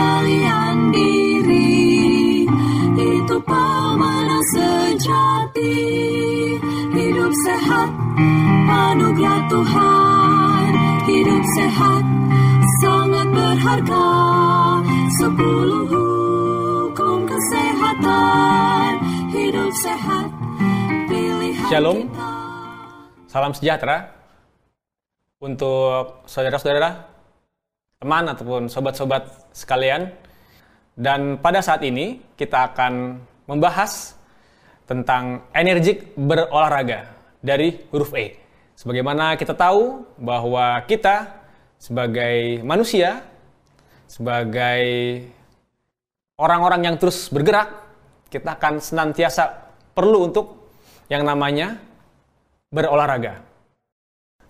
pengendalian diri. Itu pemenang sejati. Hidup sehat anugerah Tuhan. Hidup sehat sangat berharga. Sepuluh hukum kesehatan. Hidup sehat pilihan Shalom. kita. Salam sejahtera untuk saudara-saudara, teman ataupun sobat-sobat sekalian. Dan pada saat ini kita akan membahas tentang energik berolahraga dari huruf E. Sebagaimana kita tahu bahwa kita sebagai manusia, sebagai orang-orang yang terus bergerak, kita akan senantiasa perlu untuk yang namanya berolahraga.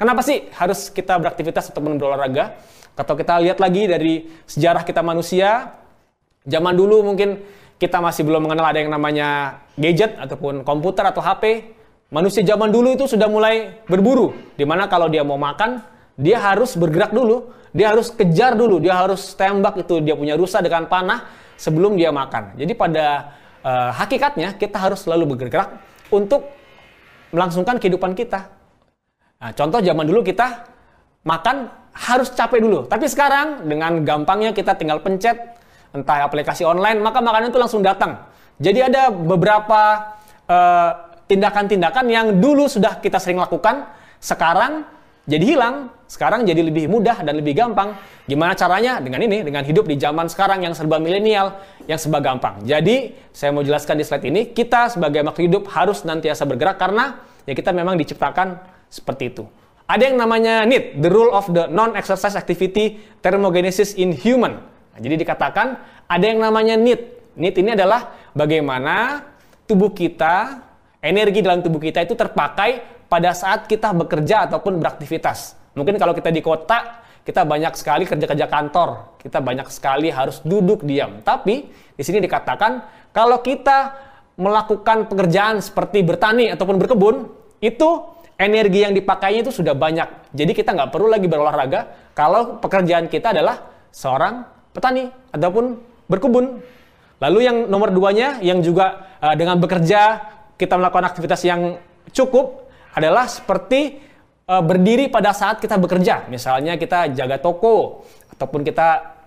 Kenapa sih harus kita beraktivitas ataupun berolahraga? Atau kita lihat lagi dari sejarah kita manusia, zaman dulu mungkin kita masih belum mengenal ada yang namanya gadget ataupun komputer atau HP. Manusia zaman dulu itu sudah mulai berburu, di mana kalau dia mau makan, dia harus bergerak dulu, dia harus kejar dulu, dia harus tembak itu dia punya rusa dengan panah sebelum dia makan. Jadi pada eh, hakikatnya kita harus selalu bergerak untuk melangsungkan kehidupan kita. Nah, contoh zaman dulu kita makan harus capek dulu. Tapi sekarang dengan gampangnya kita tinggal pencet entah aplikasi online, maka makanan itu langsung datang. Jadi ada beberapa eh, tindakan-tindakan yang dulu sudah kita sering lakukan, sekarang jadi hilang, sekarang jadi lebih mudah dan lebih gampang. Gimana caranya? Dengan ini, dengan hidup di zaman sekarang yang serba milenial, yang serba gampang. Jadi, saya mau jelaskan di slide ini, kita sebagai makhluk hidup harus nantiasa bergerak karena ya kita memang diciptakan seperti itu. Ada yang namanya NEAT, the rule of the non-exercise activity thermogenesis in human. Nah, jadi dikatakan ada yang namanya NEAT. NEAT ini adalah bagaimana tubuh kita, energi dalam tubuh kita itu terpakai pada saat kita bekerja ataupun beraktivitas. Mungkin kalau kita di kota, kita banyak sekali kerja-kerja kantor, kita banyak sekali harus duduk diam. Tapi di sini dikatakan kalau kita melakukan pekerjaan seperti bertani ataupun berkebun, itu energi yang dipakainya itu sudah banyak. Jadi kita nggak perlu lagi berolahraga kalau pekerjaan kita adalah seorang petani ataupun berkebun. Lalu yang nomor duanya yang juga uh, dengan bekerja kita melakukan aktivitas yang cukup adalah seperti uh, berdiri pada saat kita bekerja. Misalnya kita jaga toko ataupun kita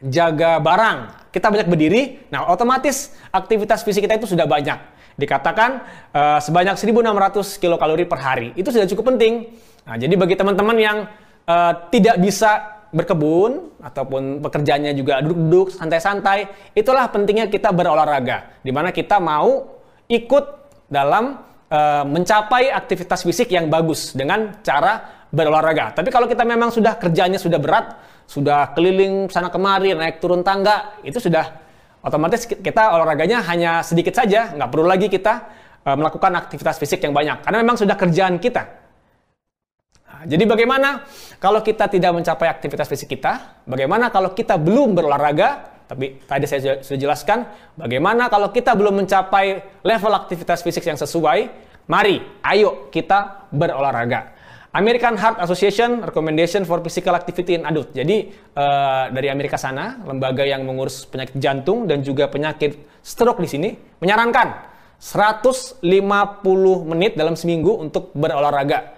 jaga barang, kita banyak berdiri, nah otomatis aktivitas fisik kita itu sudah banyak. Dikatakan uh, sebanyak 1600 kilokalori per hari. Itu sudah cukup penting. Nah, jadi bagi teman-teman yang uh, tidak bisa berkebun ataupun pekerjaannya juga duduk-duduk santai-santai, itulah pentingnya kita berolahraga. Di mana kita mau ikut dalam uh, mencapai aktivitas fisik yang bagus dengan cara berolahraga. Tapi kalau kita memang sudah kerjanya sudah berat, sudah keliling sana kemari, naik turun tangga, itu sudah otomatis kita olahraganya hanya sedikit saja, nggak perlu lagi kita uh, melakukan aktivitas fisik yang banyak karena memang sudah kerjaan kita. Nah, jadi bagaimana kalau kita tidak mencapai aktivitas fisik kita? Bagaimana kalau kita belum berolahraga? Tapi tadi saya sudah jelaskan bagaimana kalau kita belum mencapai level aktivitas fisik yang sesuai. Mari, ayo kita berolahraga. American Heart Association Recommendation for Physical Activity in Adult. Jadi uh, dari Amerika sana, lembaga yang mengurus penyakit jantung dan juga penyakit stroke di sini menyarankan 150 menit dalam seminggu untuk berolahraga.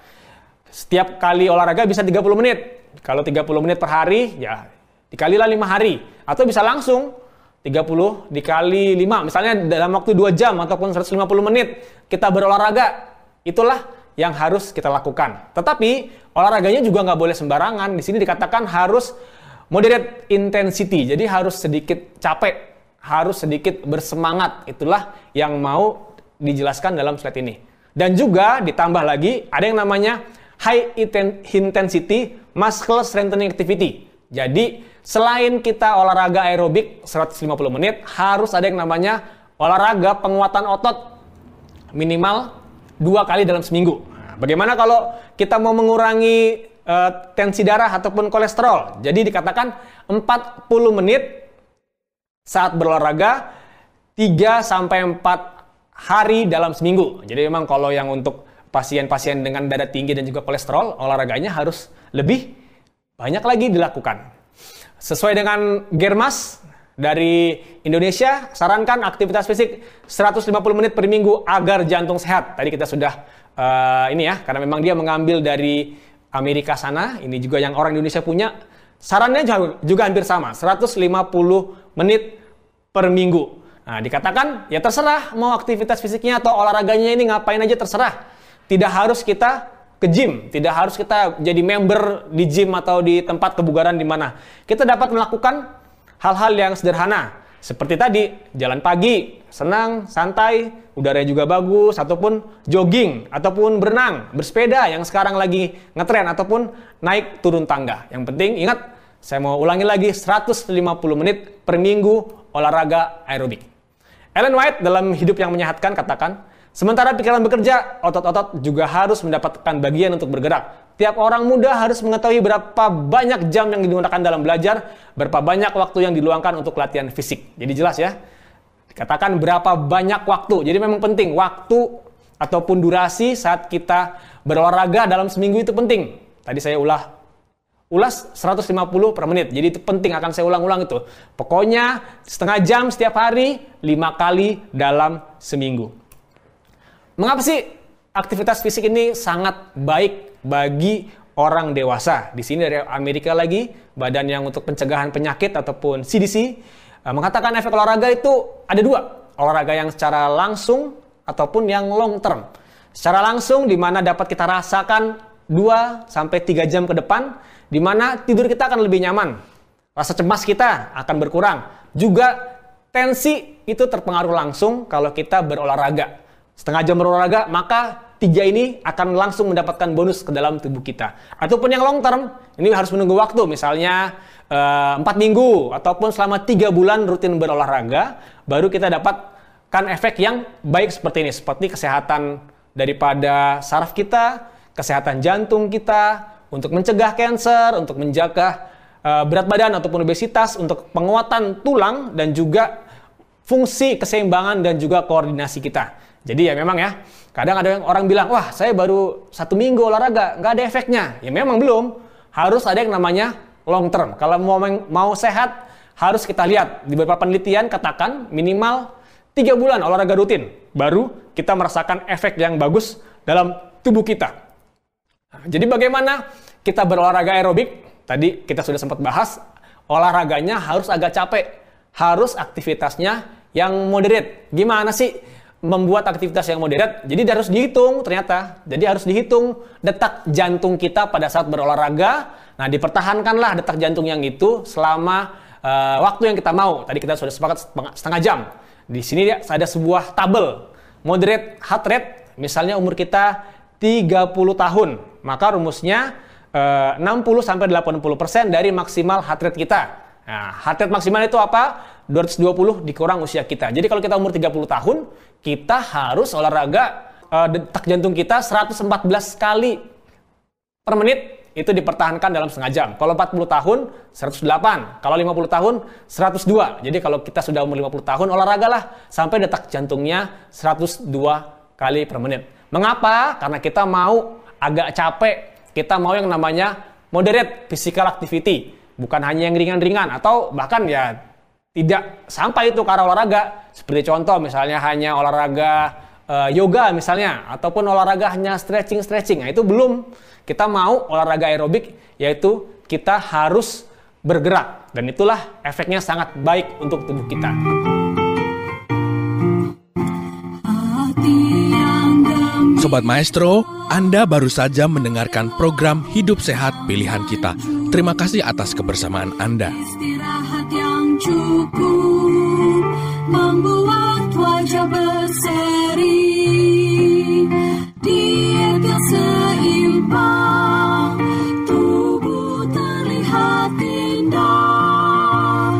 Setiap kali olahraga bisa 30 menit. Kalau 30 menit per hari, ya dikalilah 5 hari. Atau bisa langsung 30 dikali 5. Misalnya dalam waktu 2 jam ataupun 150 menit kita berolahraga. Itulah yang harus kita lakukan. Tetapi olahraganya juga nggak boleh sembarangan. Di sini dikatakan harus moderate intensity. Jadi harus sedikit capek, harus sedikit bersemangat. Itulah yang mau dijelaskan dalam slide ini. Dan juga ditambah lagi ada yang namanya high intensity muscle strengthening activity. Jadi selain kita olahraga aerobik 150 menit, harus ada yang namanya olahraga penguatan otot minimal dua kali dalam seminggu. Bagaimana kalau kita mau mengurangi uh, tensi darah ataupun kolesterol? Jadi dikatakan 40 menit saat berolahraga 3 sampai 4 hari dalam seminggu. Jadi memang kalau yang untuk pasien-pasien dengan darah tinggi dan juga kolesterol, olahraganya harus lebih banyak lagi dilakukan. Sesuai dengan Germas, dari Indonesia sarankan aktivitas fisik 150 menit per minggu agar jantung sehat. Tadi kita sudah uh, ini ya, karena memang dia mengambil dari Amerika sana, ini juga yang orang Indonesia punya. Sarannya juga, juga hampir sama, 150 menit per minggu. Nah, dikatakan ya terserah mau aktivitas fisiknya atau olahraganya ini ngapain aja terserah. Tidak harus kita ke gym, tidak harus kita jadi member di gym atau di tempat kebugaran di mana. Kita dapat melakukan hal-hal yang sederhana. Seperti tadi, jalan pagi, senang, santai, udaranya juga bagus, ataupun jogging, ataupun berenang, bersepeda yang sekarang lagi ngetren, ataupun naik turun tangga. Yang penting ingat, saya mau ulangi lagi 150 menit per minggu olahraga aerobik. Ellen White dalam Hidup yang Menyehatkan katakan, sementara pikiran bekerja, otot-otot juga harus mendapatkan bagian untuk bergerak. Tiap orang muda harus mengetahui berapa banyak jam yang digunakan dalam belajar, berapa banyak waktu yang diluangkan untuk latihan fisik. Jadi jelas ya, katakan berapa banyak waktu. Jadi memang penting waktu ataupun durasi saat kita berolahraga dalam seminggu itu penting. Tadi saya ulah ulas 150 per menit. Jadi itu penting akan saya ulang-ulang itu. Pokoknya setengah jam setiap hari, lima kali dalam seminggu. Mengapa sih aktivitas fisik ini sangat baik bagi orang dewasa. Di sini dari Amerika lagi, badan yang untuk pencegahan penyakit ataupun CDC eh, mengatakan efek olahraga itu ada dua. Olahraga yang secara langsung ataupun yang long term. Secara langsung di mana dapat kita rasakan 2 sampai 3 jam ke depan di mana tidur kita akan lebih nyaman. Rasa cemas kita akan berkurang. Juga tensi itu terpengaruh langsung kalau kita berolahraga. Setengah jam berolahraga, maka tiga ini akan langsung mendapatkan bonus ke dalam tubuh kita. Ataupun yang long term, ini harus menunggu waktu, misalnya eh, empat uh, minggu ataupun selama tiga bulan rutin berolahraga, baru kita dapatkan efek yang baik seperti ini, seperti kesehatan daripada saraf kita, kesehatan jantung kita, untuk mencegah kanker, untuk menjaga uh, berat badan ataupun obesitas, untuk penguatan tulang dan juga fungsi keseimbangan dan juga koordinasi kita. Jadi ya memang ya, Kadang ada yang orang bilang, wah saya baru satu minggu olahraga, nggak ada efeknya. Ya memang belum. Harus ada yang namanya long term. Kalau mau mau sehat, harus kita lihat. Di beberapa penelitian katakan minimal tiga bulan olahraga rutin. Baru kita merasakan efek yang bagus dalam tubuh kita. Nah, jadi bagaimana kita berolahraga aerobik? Tadi kita sudah sempat bahas, olahraganya harus agak capek. Harus aktivitasnya yang moderate. Gimana sih? Membuat aktivitas yang moderat, jadi harus dihitung ternyata. Jadi harus dihitung detak jantung kita pada saat berolahraga. Nah, dipertahankanlah detak jantung yang itu selama uh, waktu yang kita mau. Tadi kita sudah sepakat setengah jam. Di sini ada sebuah tabel moderate heart rate, misalnya umur kita 30 tahun, maka rumusnya uh, 60 sampai 80% dari maksimal heart rate kita. Nah, heart rate maksimal itu apa? 220 dikurang usia kita. Jadi kalau kita umur 30 tahun, kita harus olahraga uh, detak jantung kita 114 kali per menit itu dipertahankan dalam setengah jam. Kalau 40 tahun, 108. Kalau 50 tahun, 102. Jadi kalau kita sudah umur 50 tahun, olahragalah sampai detak jantungnya 102 kali per menit. Mengapa? Karena kita mau agak capek. Kita mau yang namanya moderate physical activity. Bukan hanya yang ringan-ringan. Atau bahkan ya tidak sampai itu ke arah olahraga. Seperti contoh misalnya hanya olahraga uh, yoga misalnya ataupun olahraga hanya stretching-stretching. Nah, itu belum. Kita mau olahraga aerobik yaitu kita harus bergerak dan itulah efeknya sangat baik untuk tubuh kita. Sobat Maestro, Anda baru saja mendengarkan program Hidup Sehat Pilihan Kita. Terima kasih atas kebersamaan Anda. Raja berseri Diet yang seimbang. Tubuh terlihat indah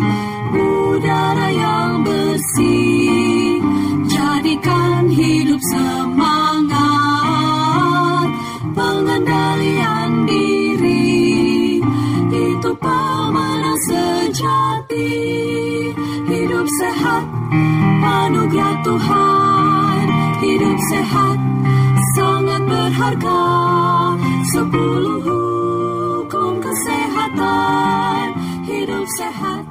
Udara yang bersih. Jadikan hidup semangat Pengendalian diri. Itu pemenang sejati. Hidup sehat Anugerah Tuhan. Hidup sehat Sangat berharga. Sepuluh hukum kesehatan. Hidup sehat